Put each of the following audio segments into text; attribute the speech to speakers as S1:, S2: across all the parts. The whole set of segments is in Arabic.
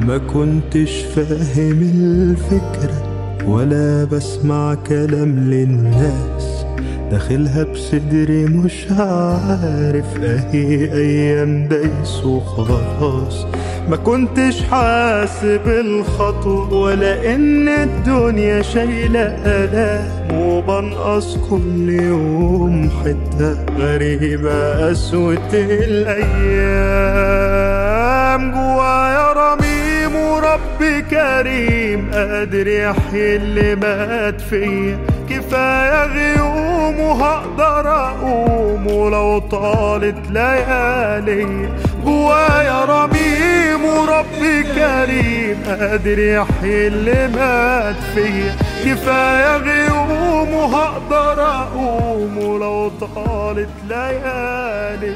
S1: ما كنتش فاهم الفكرة ولا بسمع كلام للناس. داخلها بصدري مش عارف أهي أيام دايس وخلاص ما كنتش حاسب الخطوة ولا إن الدنيا شايلة آلام. وبنقص كل يوم حتة غريبة قسوة الأيام. كريم قادر يحيي اللي مات فيا كفاية غيوم وهقدر أقوم ولو طالت ليالي. جوايا رميم ورب كريم قادر يحيي اللي مات فيا كفاية غيوم وهقدر أقوم ولو طالت ليالي.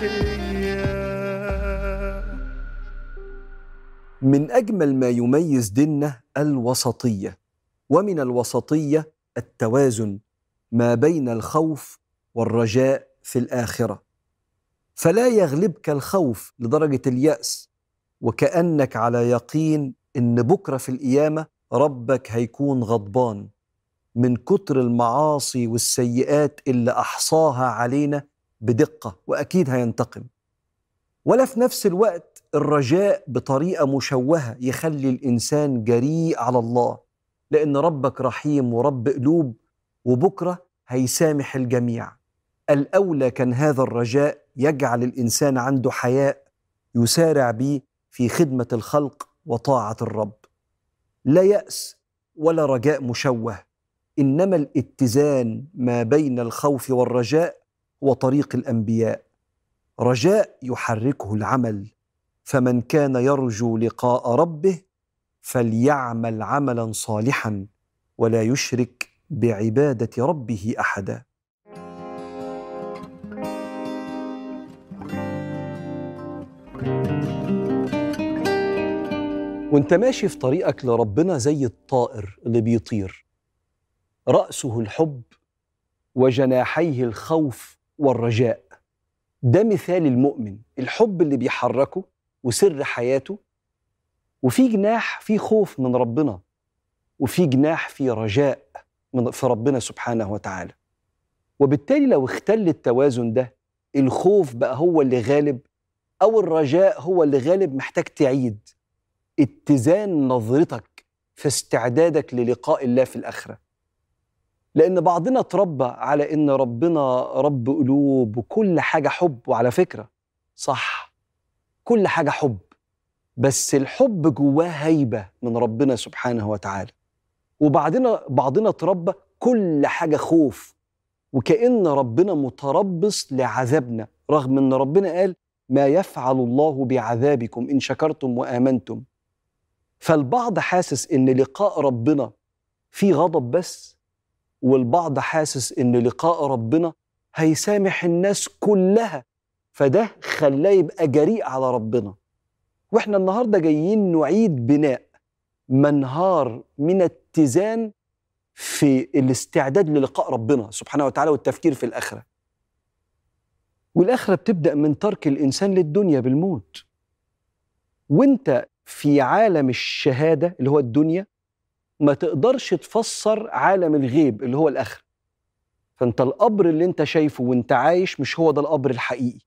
S2: من أجمل ما يميز ديننا الوسطية ومن الوسطية التوازن ما بين الخوف والرجاء في الآخرة. فلا يغلبك الخوف لدرجة اليأس وكأنك على يقين إن بكرة في القيامة ربك هيكون غضبان. من كتر المعاصي والسيئات اللي أحصاها علينا بدقة وأكيد هينتقم. ولا في نفس الوقت الرجاء بطريقة مشوهة يخلي الإنسان جريء على الله. لأن ربك رحيم ورب قلوب وبكرة هيسامح الجميع. الأولى كان هذا الرجاء يجعل الإنسان عنده حياء يسارع به في خدمة الخلق وطاعة الرب. لا يأس ولا رجاء مشوه. إنما الاتزان ما بين الخوف والرجاء هو طريق الأنبياء. رجاء يحركه العمل. فمن كان يرجو لقاء ربه فليعمل عملا صالحا ولا يشرك بعبادة ربه أحدا. وانت ماشي في طريقك لربنا زي الطائر اللي بيطير. رأسه الحب وجناحيه الخوف والرجاء. ده مثال المؤمن. الحب اللي بيحركه وسر حياته وفي جناح في خوف من ربنا وفي جناح في رجاء من في ربنا سبحانه وتعالى. وبالتالي لو اختل التوازن ده الخوف بقى هو اللي غالب أو الرجاء هو اللي غالب محتاج تعيد. اتزان نظرتك في استعدادك للقاء الله في الآخرة. لأن بعضنا اتربى على إن ربنا رب قلوب وكل حاجة حب وعلى فكرة صح. كل حاجة حب بس الحب جواه هيبة من ربنا سبحانه وتعالى. وبعدنا بعضنا اتربى كل حاجة خوف وكأن ربنا متربص لعذابنا رغم إن ربنا قال ما يفعل الله بعذابكم إن شكرتم وآمنتم فالبعض حاسس إن لقاء ربنا فيه غضب بس والبعض حاسس إن لقاء ربنا هيسامح الناس كلها فده خلاه يبقى جريء على ربنا. وإحنا النهارده جايين نعيد بناء منهار من اتزان في الاستعداد للقاء ربنا سبحانه وتعالى والتفكير في الآخرة. والآخرة بتبدأ من ترك الإنسان للدنيا بالموت. وانت في عالم الشهادة اللي هو الدنيا ما تقدرش تفسر عالم الغيب اللي هو الآخرة. فانت القبر اللي انت شايفه وانت عايش مش هو ده القبر الحقيقي.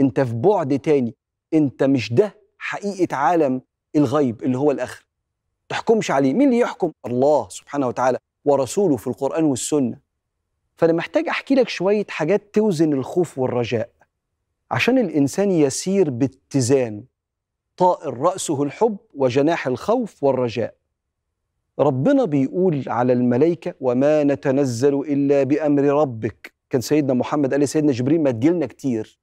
S2: انت في بعد تاني انت مش ده حقيقة عالم الغيب اللي هو الاخره تحكمش عليه. مين اللي يحكم؟ الله سبحانه وتعالى ورسوله في القرآن والسنة. فأنا محتاج أحكي لك شوية حاجات توزن الخوف والرجاء. عشان الإنسان يسير باتزان طائر رأسه الحب وجناح الخوف والرجاء. ربنا بيقول على الملائكة وما نتنزل إلا بأمر ربك كان سيدنا محمد قال لسيدنا جبريل ما تجيلنا كتير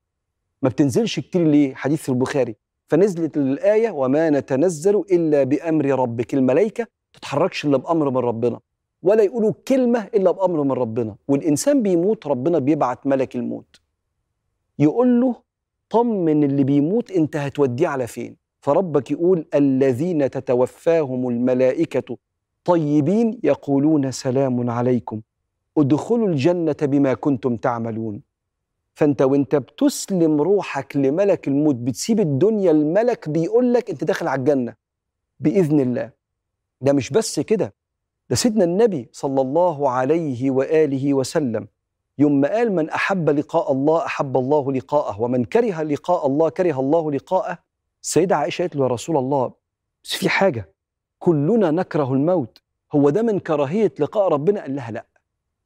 S2: ما بتنزلش كتير ليه حديث في البخاري. فنزلت الآية وما نتنزل إلا بأمر ربك. الملائكة تتحركش إلا بأمر من ربنا ولا يقولوا كلمة إلا بأمر من ربنا. والإنسان بيموت ربنا بيبعت ملك الموت. يقول له طمن اللي بيموت أنت هتوديه على فين؟ فربك يقول الذين تتوفاهم الملائكة طيبين يقولون سلام عليكم. ادخلوا الجنة بما كنتم تعملون. فانت وانت بتسلم روحك لملك الموت بتسيب الدنيا الملك بيقول لك انت داخل على الجنة بإذن الله. ده مش بس كده ده سيدنا النبي صلى الله عليه وآله وسلم يوم ما قال من أحب لقاء الله أحب الله لقاءه ومن كره لقاء الله كره الله لقاءه. السيدة عائشة قالت له يا رسول الله بس في حاجة كلنا نكره الموت. هو ده من كراهية لقاء ربنا؟ قال لها لا.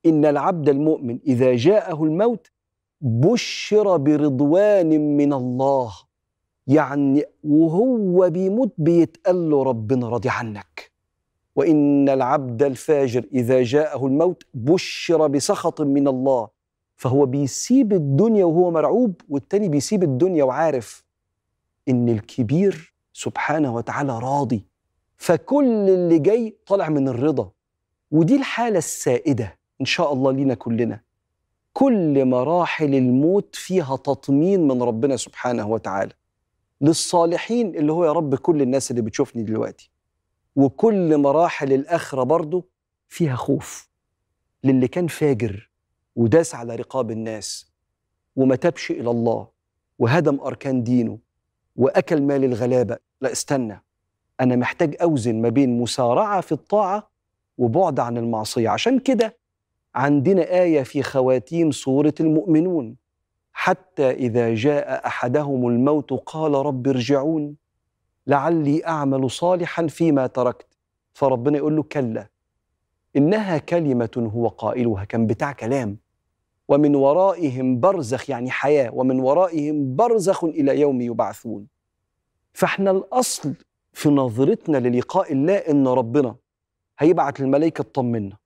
S2: إن العبد المؤمن إذا جاءه الموت بشر برضوان من الله. يعني وهو بيموت بيتقال له ربنا راضي عنك. وإن العبد الفاجر إذا جاءه الموت بشر بسخط من الله. فهو بيسيب الدنيا وهو مرعوب والتاني بيسيب الدنيا وعارف إن الكبير سبحانه وتعالى راضي. فكل اللي جاي طالع من الرضا. ودي الحالة السائدة. إن شاء الله لينا كلنا. كل مراحل الموت فيها تطمين من ربنا سبحانه وتعالى. للصالحين اللي هو يا رب كل الناس اللي بتشوفني دلوقتي. وكل مراحل الآخرة برضه فيها خوف للي كان فاجر وداس على رقاب الناس وما تبش إلى الله وهدم أركان دينه وأكل مال الغلابة. لا استنى. أنا محتاج أوزن ما بين مسارعة في الطاعة وبعد عن المعصية. عشان كده عندنا آية في خواتيم سورة المؤمنون. حتى إذا جاء أحدهم الموت قال رب ارجعون. لعلي أعمل صالحا فيما تركت. فربنا يقول له كلا. إنها كلمة هو قائلها كان بتاع كلام. ومن ورائهم برزخ يعني حياة. ومن ورائهم برزخ إلى يوم يبعثون. فإحنا الأصل في نظرتنا للقاء الله إن ربنا هيبعت الملائكة تطمنا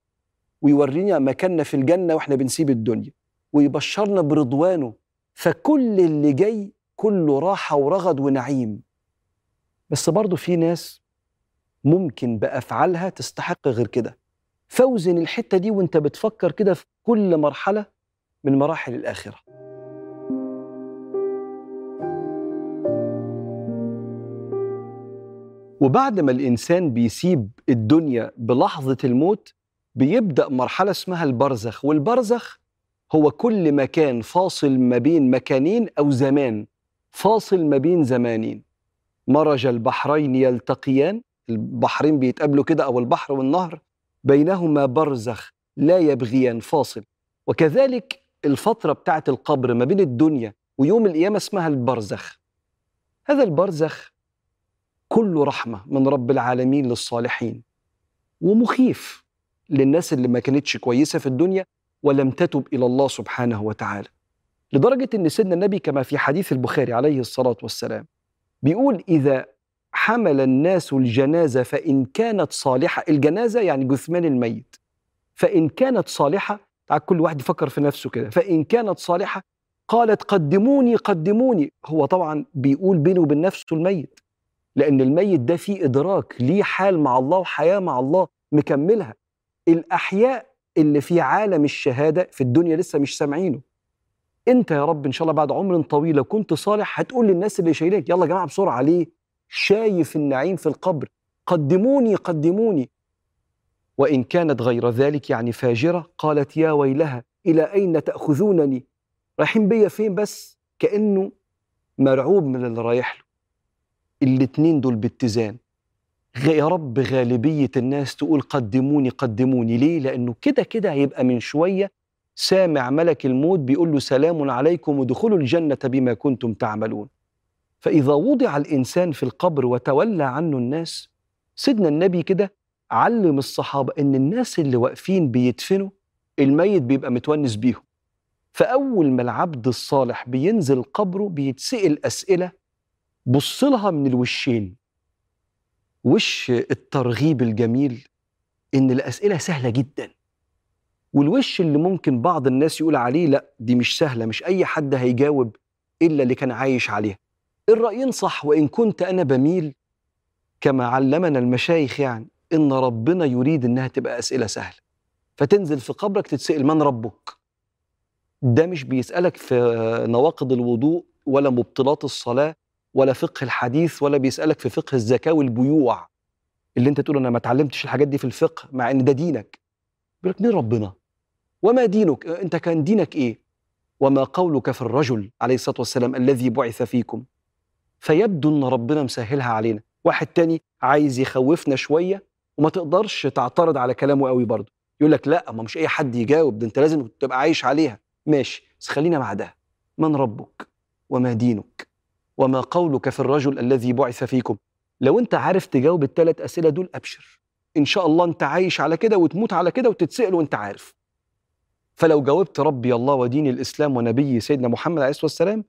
S2: ويورينا مكاننا في الجنة وإحنا بنسيب الدنيا ويبشرنا برضوانه فكل اللي جاي كله راحة ورغد ونعيم. بس برضه في ناس ممكن بأفعالها تستحق غير كده. فوزن الحتة دي وانت بتفكر كده في كل مرحلة من مراحل الآخرة. وبعد ما الإنسان بيسيب الدنيا بلحظة الموت بيبدأ مرحلة اسمها البرزخ والبرزخ هو كل مكان فاصل ما بين مكانين أو زمان فاصل ما بين زمانين. مرج البحرين يلتقيان البحرين بيتقابلوا كده أو البحر والنهر بينهما برزخ لا يبغيان فاصل. وكذلك الفترة بتاعت القبر ما بين الدنيا ويوم القيامة اسمها البرزخ. هذا البرزخ كله رحمة من رب العالمين للصالحين ومخيف. للناس اللي ما كانتش كويسة في الدنيا ولم تتب إلى الله سبحانه وتعالى. لدرجة أن سيدنا النبي كما في حديث البخاري عليه الصلاة والسلام بيقول إذا حمل الناس الجنازة فإن كانت صالحة الجنازة يعني جثمان الميت. فإن كانت صالحة تعال كل واحد يفكر في نفسه كده. فإن كانت صالحة قالت قدموني قدموني. هو طبعا بيقول بينه وبين نفسه الميت. لأن الميت ده فيه إدراك ليه حال مع الله وحياة مع الله مكملها. الأحياء اللي في عالم الشهادة في الدنيا لسه مش سامعينه. أنت يا رب إن شاء الله بعد عمر طويل لو كنت صالح هتقول للناس اللي شايلينك يلا يا جماعة بسرعة ليه؟ شايف النعيم في القبر. قدموني قدموني. وإن كانت غير ذلك يعني فاجرة قالت يا ويلها إلى أين تأخذونني؟ رايحين بيا فين بس؟ كأنه مرعوب من اللي رايح له. الاتنين دول باتزان. يا رب غالبية الناس تقول قدموني قدموني. ليه؟ لأنه كده كده هيبقى من شوية سامع ملك الموت بيقول له سلام عليكم ودخلوا الجنة بما كنتم تعملون. فإذا وضع الإنسان في القبر وتولى عنه الناس سيدنا النبي كده علم الصحابة إن الناس اللي واقفين بيدفنوا الميت بيبقى متونس بيهم. فأول ما العبد الصالح بينزل قبره بيتسأل أسئلة بص لها من الوشين. وش الترغيب الجميل؟ إن الأسئلة سهلة جداً. والوش اللي ممكن بعض الناس يقول عليه لأ دي مش سهلة مش أي حد هيجاوب إلا اللي كان عايش عليها. الرايين صح وإن كنت أنا بميل كما علمنا المشايخ يعني إن ربنا يريد إنها تبقى أسئلة سهلة. فتنزل في قبرك تتسأل من ربك. ده مش بيسألك في نواقض الوضوء ولا مبطلات الصلاة ولا فقه الحديث ولا بيسألك في فقه الزكاة والبيوع. اللي انت تقول أنا ما اتعلمتش الحاجات دي في الفقه مع إن ده دينك. بيقول لك مين ربنا؟ وما دينك؟ أنت كان دينك إيه؟ وما قولك في الرجل عليه الصلاة والسلام الذي بعث فيكم. فيبدو إن ربنا مسهلها علينا. واحد تاني عايز يخوفنا شوية وما تقدرش تعترض على كلامه قوي برضه. يقول لك لا ما مش أي حد يجاوب ده أنت لازم تبقى عايش عليها. ماشي بس خلينا مع ده من ربك وما دينك؟ وما قولك في الرجل الذي بعث فيكم. لو انت عارف تجاوب الثلاث أسئلة دول أبشر. إن شاء الله أنت عايش على كده وتموت على كده وتتسأل وأنت عارف. فلو جاوبت ربي الله ودين الإسلام ونبي سيدنا محمد عليه الصلاة والسلام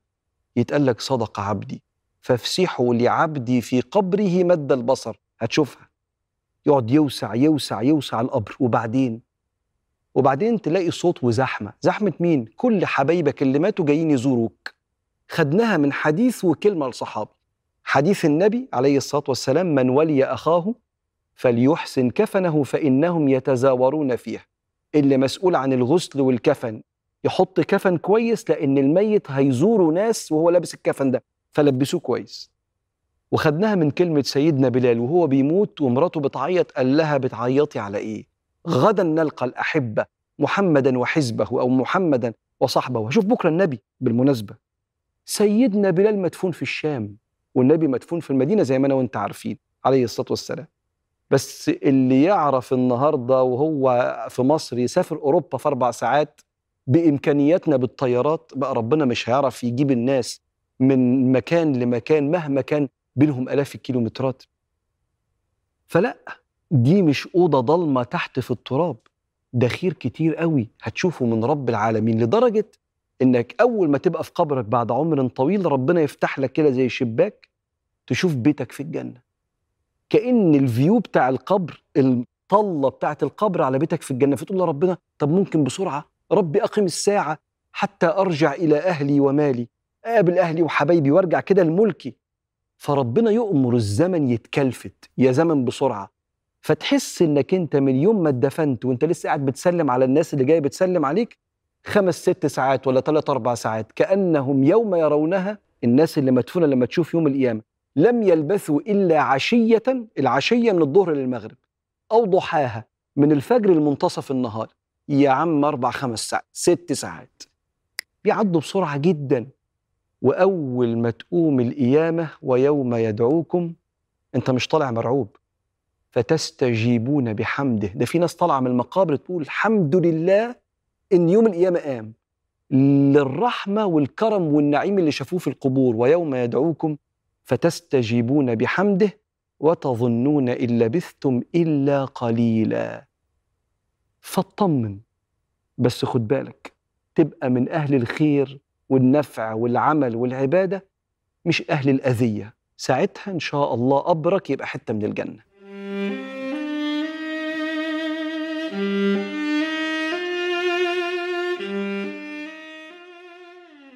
S2: يتقال لك صدق عبدي. فافسحوا لعبدي في قبره مد البصر. هتشوفها. يقعد يوسع يوسع يوسع القبر. وبعدين؟ وبعدين تلاقي صوت وزحمة. زحمة مين؟ كل حبايبك اللي ماتوا جايين يزوروك. خدناها من حديث وكلمة لصحابي حديث النبي عليه الصلاة والسلام من ولي أخاه فليحسن كفنه فإنهم يتزاورون فيه اللي مسؤول عن الغسل والكفن. يحط كفن كويس لأن الميت هيزوروا ناس وهو لابس الكفن ده فلبسوه كويس. وخدناها من كلمة سيدنا بلال وهو بيموت ومراته بتعيط قال لها بتعيطي على إيه؟ غدا نلقى الأحبة محمدا وحزبه أو محمدا وصحبه وشوف بكرة النبي بالمناسبة. سيدنا بلال مدفون في الشام والنبي مدفون في المدينة زي ما أنا وأنت عارفين عليه الصلاة والسلام. بس اللي يعرف النهاردة وهو في مصر يسافر أوروبا في أربع ساعات بإمكانياتنا بالطيارات بقى ربنا مش هيعرف يجيب الناس من مكان لمكان مهما كان بينهم آلاف الكيلومترات. فلا دي مش أوضة ضلمة تحت في التراب. ده خير كتير قوي هتشوفه من رب العالمين لدرجة إنك أول ما تبقى في قبرك بعد عمر طويل ربنا يفتح لك كده زي شباك تشوف بيتك في الجنة. كأن الفيو بتاع القبر الطلة بتاعت القبر على بيتك في الجنة فتقول لربنا طب ممكن بسرعة؟ ربي أقم الساعة حتى أرجع إلى أهلي ومالي أقابل أهلي وحبايبي وأرجع كده لملكي. فربنا يؤمر الزمن يتكلفت يا زمن بسرعة. فتحس إنك أنت من يوم ما اتدفنت وأنت لسه قاعد بتسلم على الناس اللي جاية بتسلم عليك خمس ست ساعات ولا ثلاث أربع ساعات كأنهم يوم يرونها الناس اللي مدفونة لما تشوف يوم القيامة. لم يلبثوا إلا عشية العشية من الظهر للمغرب أو ضحاها من الفجر لمنتصف النهار. يا عم أربع خمس ساعات ست ساعات. بيعدوا بسرعة جدا. وأول ما تقوم القيامة ويوم يدعوكم أنت مش طالع مرعوب. فتستجيبون بحمده. ده في ناس طالعة من المقابر تقول الحمد لله إن يوم القيامة قام للرحمة والكرم والنعيم اللي شافوه في القبور ويوم يدعوكم فتستجيبون بحمده وتظنون إن لبثتم إلا قليلا. فاطمن بس خد بالك تبقى من أهل الخير والنفع والعمل والعبادة مش أهل الأذية. ساعتها إن شاء الله قبرك يبقى حتة من الجنة.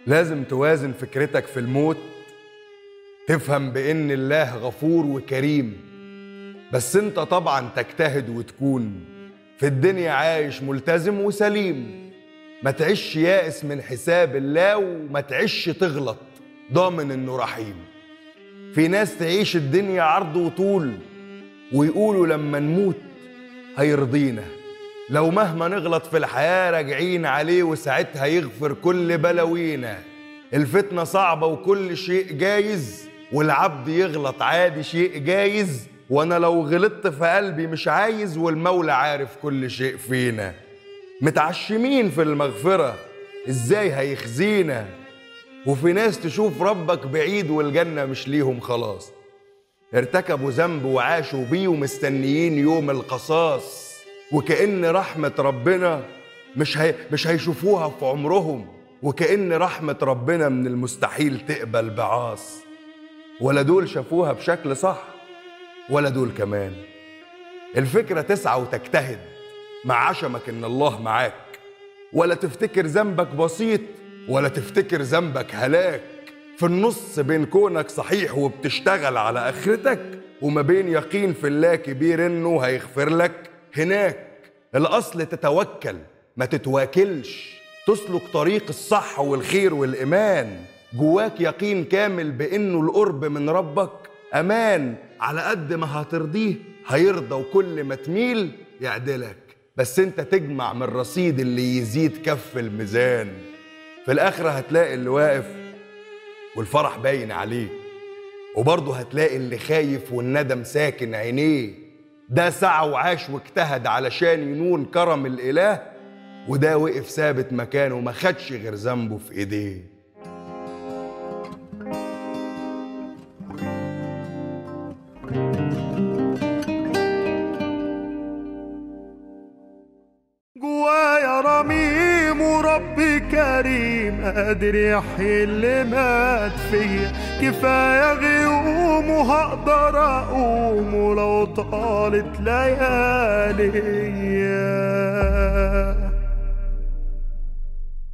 S3: لازم توازن فكرتك في الموت تفهم بإن الله غفور وكريم. بس أنت طبعا تجتهد وتكون. في الدنيا عايش ملتزم وسليم. ما تعيش يائس من حساب الله وما تعيش تغلط. ضامن إنه رحيم. في ناس تعيش الدنيا عرض وطول ويقولوا لما نموت هيرضينا. لو مهما نغلط في الحياة راجعين عليه وساعتها يغفر كل بلاوينا. الفتنة صعبة وكل شيء جايز والعبد يغلط عادي شيء جايز. وأنا لو غلطت في قلبي مش عايز والمولى عارف كل شيء فينا. متعشمين في المغفرة إزاي هيخزينا؟ وفي ناس تشوف ربك بعيد والجنة مش ليهم خلاص. ارتكبوا ذنب وعاشوا بيه ومستنيين يوم القصاص. وكأن رحمة ربنا مش هي مش هيشوفوها في عمرهم. وكأن رحمة ربنا من المستحيل تقبل بعاص. ولا دول شافوها بشكل صح ولا دول كمان. الفكرة تسعى وتجتهد. مع عشمك إن الله معاك. ولا تفتكر ذنبك بسيط ولا تفتكر ذنبك هلاك. في النص بين كونك صحيح وبتشتغل على آخرتك وما بين يقين في الله كبير إنه هيغفر لك. هناك الأصل تتوكل ما تتواكلش. تسلك طريق الصح والخير والإيمان. جواك يقين كامل بأنه القرب من ربك أمان. على قد ما هترضيه هيرضى وكل ما تميل يعدلك. بس أنت تجمع من الرصيد اللي يزيد كف الميزان. في الآخرة هتلاقي اللي واقف والفرح باين عليه. وبرضه هتلاقي اللي خايف والندم ساكن عينيه. ده سعى وعاش واجتهد علشان ينون كرم الإله وده وقف ثابت مكانه ما خدش غير ذنبه في
S1: إيديه. قادر يحيي اللي مات فيا كفاية غيوم وهقدر أقوم ولو طالت ليالي.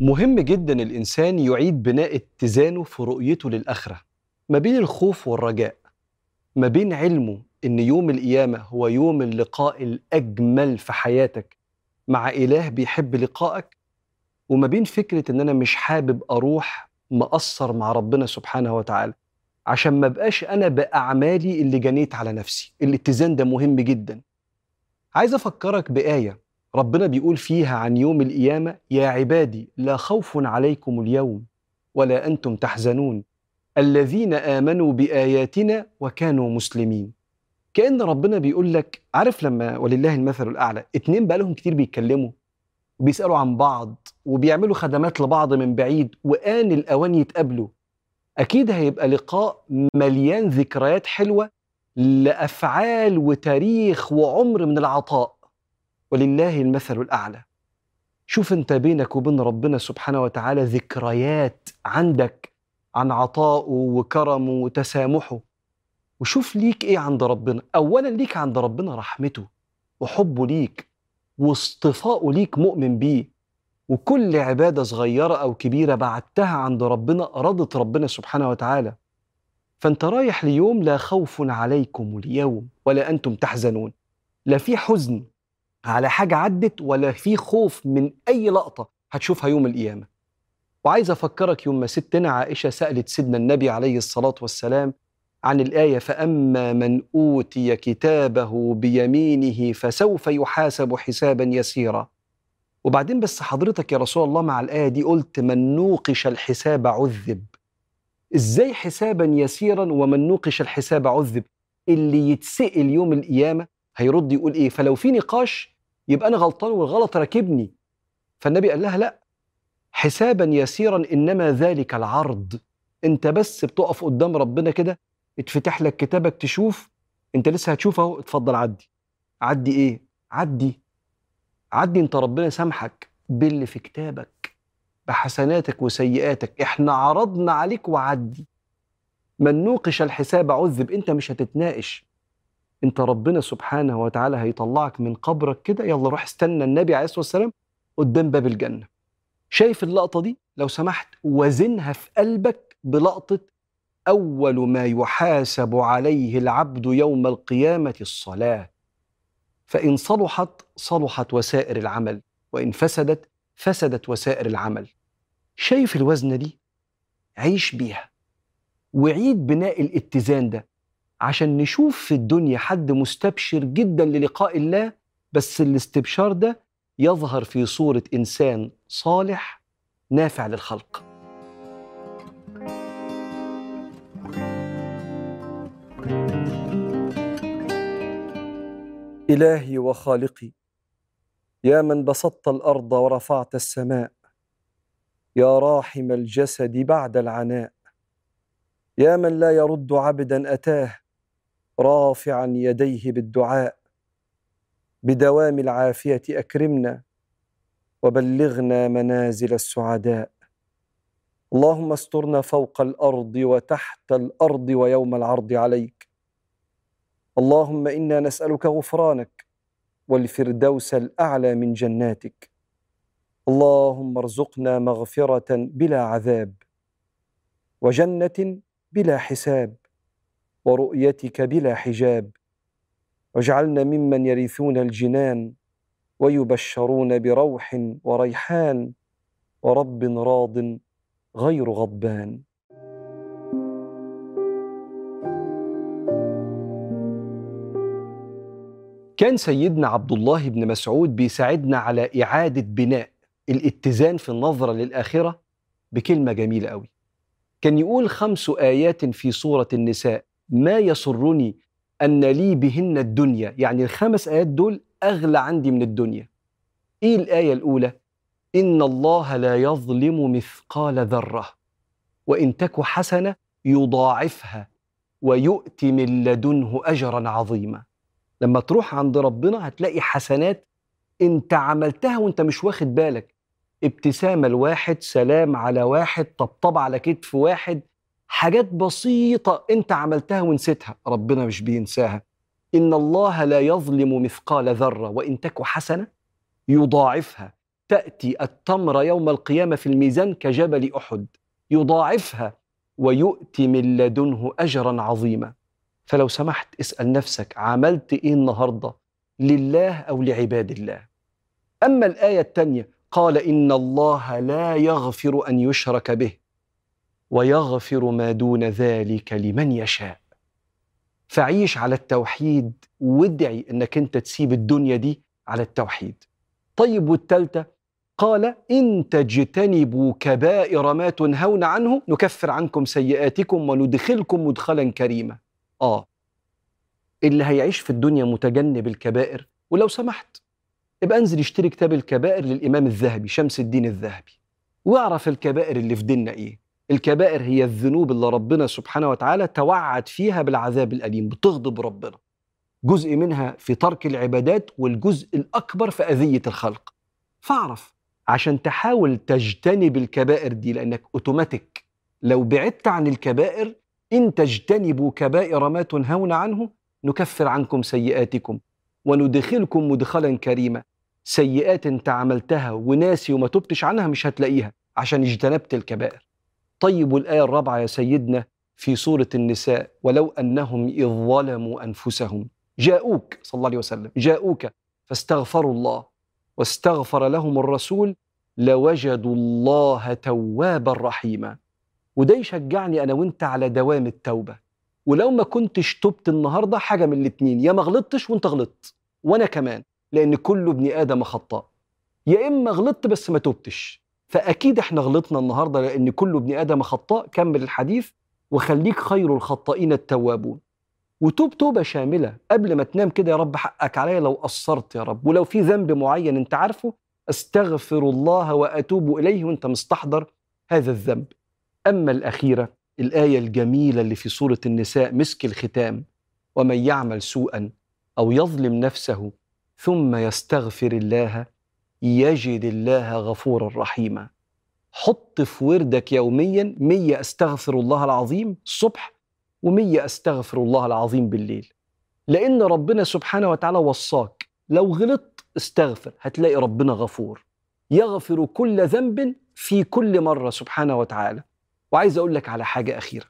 S2: مهم جدا الإنسان يعيد بناء اتزانه في رؤيته للآخرة ما بين الخوف والرجاء ما بين علمه إن يوم القيامة هو يوم اللقاء الأجمل في حياتك مع إله بيحب لقائك وما بين فكرة إن أنا مش حابب أروح مقصر مع ربنا سبحانه وتعالى عشان ما بقاش أنا بأعمالي اللي جنيت على نفسي الاتزان ده مهم جدا. عايز أفكرك بآية ربنا بيقول فيها عن يوم القيامة يا عبادي لا خوف عليكم اليوم ولا أنتم تحزنون الذين آمنوا بآياتنا وكانوا مسلمين. كأن ربنا بيقول لك عارف لما ولله المثل الأعلى اتنين بقالهم كتير بيتكلموا وبيسألوا عن بعض وبيعملوا خدمات لبعض من بعيد وآن الأوان يتقابلوا أكيد هيبقى لقاء مليان ذكريات حلوة لأفعال وتاريخ وعمر من العطاء. ولله المثل الأعلى. شوف أنت بينك وبين ربنا سبحانه وتعالى ذكريات عندك عن عطائه وكرمه وتسامحه. وشوف ليك إيه عند ربنا. اولا ليك عند ربنا رحمته وحبه ليك. واصطفاؤه ليك مؤمن بيه. وكل عبادة صغيرة أو كبيرة بعدتها عند ربنا رضت ربنا سبحانه وتعالى. فأنت رايح ليوم لا خوف عليكم اليوم ولا أنتم تحزنون. لا في حزن على حاجة عدت ولا في خوف من أي لقطة هتشوفها يوم القيامة. وعايز أفكرك يوم ما ستنا عائشة سألت سيدنا النبي عليه الصلاة والسلام عن الآية فأما من أوتي كتابه بيمينه فسوف يحاسب حسابا يسيرا. وبعدين بس حضرتك يا رسول الله مع الآية دي قلت من نوقش الحساب عذب. إزاي حسابا يسيرا ومن نوقش الحساب عذب؟ اللي يتسأل يوم القيامة هيرد يقول إيه؟ فلو في نقاش يبقى أنا غلطان والغلط راكبني. فالنبي قال لها لا. حسابا يسيرا إنما ذلك العرض. أنت بس بتقف قدام ربنا كده اتفتح لك كتابك تشوف انت لسه هتشوف اهو اتفضل عدي. عدي إيه؟ عدي. عدي انت ربنا سامحك باللي في كتابك بحسناتك وسيئاتك. إحنا عرضنا عليك وعدي. من نوقش الحساب عذب انت مش هتتناقش. انت ربنا سبحانه وتعالى هيطلعك من قبرك كده. يلا روح استنى النبي عليه الصلاة والسلام قدام باب الجنة. شايف اللقطة دي؟ لو سمحت وزنها في قلبك بلقطة أول ما يحاسب عليه العبد يوم القيامة الصلاة. فإن صلحت صلحت وسائر العمل وإن فسدت فسدت وسائر العمل. شايف الوزنه دي؟ عيش بيها. وعيد بناء الاتزان ده عشان نشوف في الدنيا حد مستبشر جدا للقاء الله بس الاستبشار ده يظهر في صورة إنسان صالح نافع للخلق. إلهي وخالقي يا من بسطت الأرض ورفعت السماء يا راحم الجسد بعد العناء يا من لا يرد عبدا أتاه رافعا يديه بالدعاء بدوام العافية أكرمنا وبلغنا منازل السعداء. اللهم استرنا فوق الأرض وتحت الأرض ويوم العرض عليك. اللهم إنا نسألك غفرانك والفردوس الأعلى من جناتك. اللهم ارزقنا مغفرة بلا عذاب وجنة بلا حساب ورؤيتك بلا حجاب. واجعلنا ممن يرثون الجنان ويبشرون بروح وريحان ورب راض غير غضبان. كان سيدنا عبد الله بن مسعود بيساعدنا على إعادة بناء الاتزان في النظرة للآخرة بكلمة جميلة قوي. كان يقول خمس آيات في سورة النساء ما يسرني أن لي بهن الدنيا. يعني الخمس آيات دول أغلى عندي من الدنيا. إيه الآية الأولى؟ إن الله لا يظلم مثقال ذرة وإن تك حسنة يضاعفها ويؤتي من لدنه أجرا عظيما. لما تروح عند ربنا هتلاقي حسنات انت عملتها وانت مش واخد بالك. ابتسامة لواحد سلام على واحد طبطبة على كتف واحد حاجات بسيطة انت عملتها ونسيتها. ربنا مش بينساها. إن الله لا يظلم مثقال ذرة وإن تك حسنة يضاعفها. تأتي التمر يوم القيامة في الميزان كجبل أحد. يضاعفها ويؤتي من لدنه أجرا عظيما. فلو سمحت اسأل نفسك عملت إيه النهاردة؟ لله أو لعباد الله؟ أما الآية الثانية قال إن الله لا يغفر أن يشرك به ويغفر ما دون ذلك لمن يشاء. فعيش على التوحيد وادعي إنك أنت تسيب الدنيا دي على التوحيد. طيب والتالتة؟ قال إن تجتنبوا كبائر ما تنهون عنه نكفر عنكم سيئاتكم وندخلكم مدخلا كريما. آه اللي هيعيش في الدنيا متجنب الكبائر ولو سمحت ابقى انزل اشتري كتاب الكبائر للإمام الذهبي شمس الدين الذهبي واعرف الكبائر اللي في ديننا إيه. الكبائر هي الذنوب اللي ربنا سبحانه وتعالى توعد فيها بالعذاب الأليم بتغضب ربنا. جزء منها في ترك العبادات والجزء الأكبر في أذية الخلق. فاعرف عشان تحاول تجتنب الكبائر دي لأنك أوتوماتيك. لو بعدت عن الكبائر إن تجتنبوا كبائر ما تنهون عنه نكفر عنكم سيئاتكم وندخلكم مدخلا كريما. سيئات أنت عملتها وناسي وما تبتش عنها مش هتلاقيها عشان اجتنبت الكبائر. طيب والآية الرابعة يا سيدنا في سورة النساء ولو أنهم إذ ظلموا أنفسهم جاءوك صلى الله عليه وسلم جاءوك فاستغفروا الله واستغفر لهم الرسول لوجدوا الله توابا رحيما. وده يشجعني أنا وأنت على دوام التوبة. ولو ما كنتش تبت النهاردة حاجة من الاتنين يا ما غلطتش وأنت غلطت وأنا كمان لأن كل ابن آدم خطاء. يا إما غلطت بس ما تبتش. فأكيد إحنا غلطنا النهاردة لأن كل ابن آدم خطاء. كمل الحديث وخليك خير الخطائين التوابون. وتوب توبة شاملة. قبل ما تنام كده يا رب حقك عليا لو قصرت يا رب. ولو في ذنب معين أنت عارفه أستغفر الله وأتوب إليه وأنت مستحضر هذا الذنب. أما الأخيرة الآية الجميلة اللي في سورة النساء مسك الختام ومن يعمل سوءا أو يظلم نفسه ثم يستغفر الله يجد الله غفورا رحيما. حط في وردك يوميا مية أستغفر الله العظيم الصبح ومية أستغفر الله العظيم بالليل. لأن ربنا سبحانه وتعالى وصاك لو غلطت استغفر هتلاقي ربنا غفور. يغفر كل ذنب في كل مرة سبحانه وتعالى. وعايز أقول لك على حاجة أخيرة.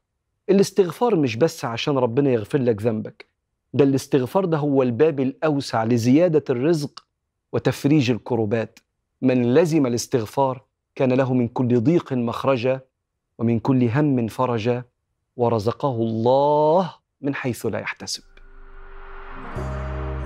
S2: الاستغفار مش بس عشان ربنا يغفر لك ذنبك ده الاستغفار ده هو الباب الأوسع لزيادة الرزق وتفريج الكربات. من لزم الاستغفار كان له من كل ضيق مخرجا ومن كل هم فرجا ورزقه الله من حيث لا يحتسب.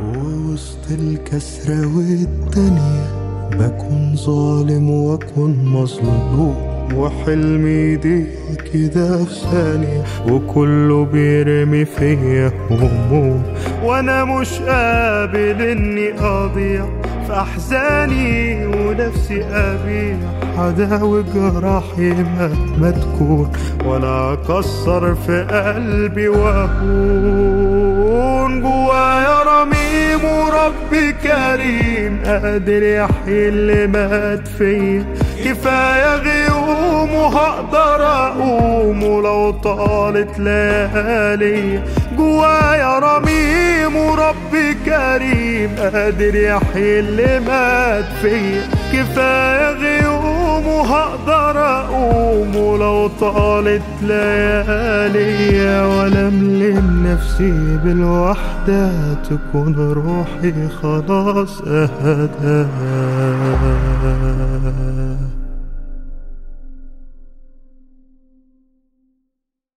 S4: ووسط الكسرة والدنيا بكون ظالم واكون مظلوم. وحلمي يضيق كده في ثانية وكله بيرمي فيا هموم. وأنا مش قابل إني أضيع في أحزاني ونفسي أبيع. عداوي جراحي مهما تكون ولا أكسر في قلبي واهون جوايا رميم وربي كريم. قادر يحيي اللي مات فيا. كفاية غيوم وهقدر أقوم ولو طالت ليالي. جوايا رميم وربي كريم قادر يحيي اللي مات فيا كفاية غيوم وهقدر أقوم ولو طالت ليالي. ولا ملم نفسي بالوحدة تكون روحي خلاص اهدى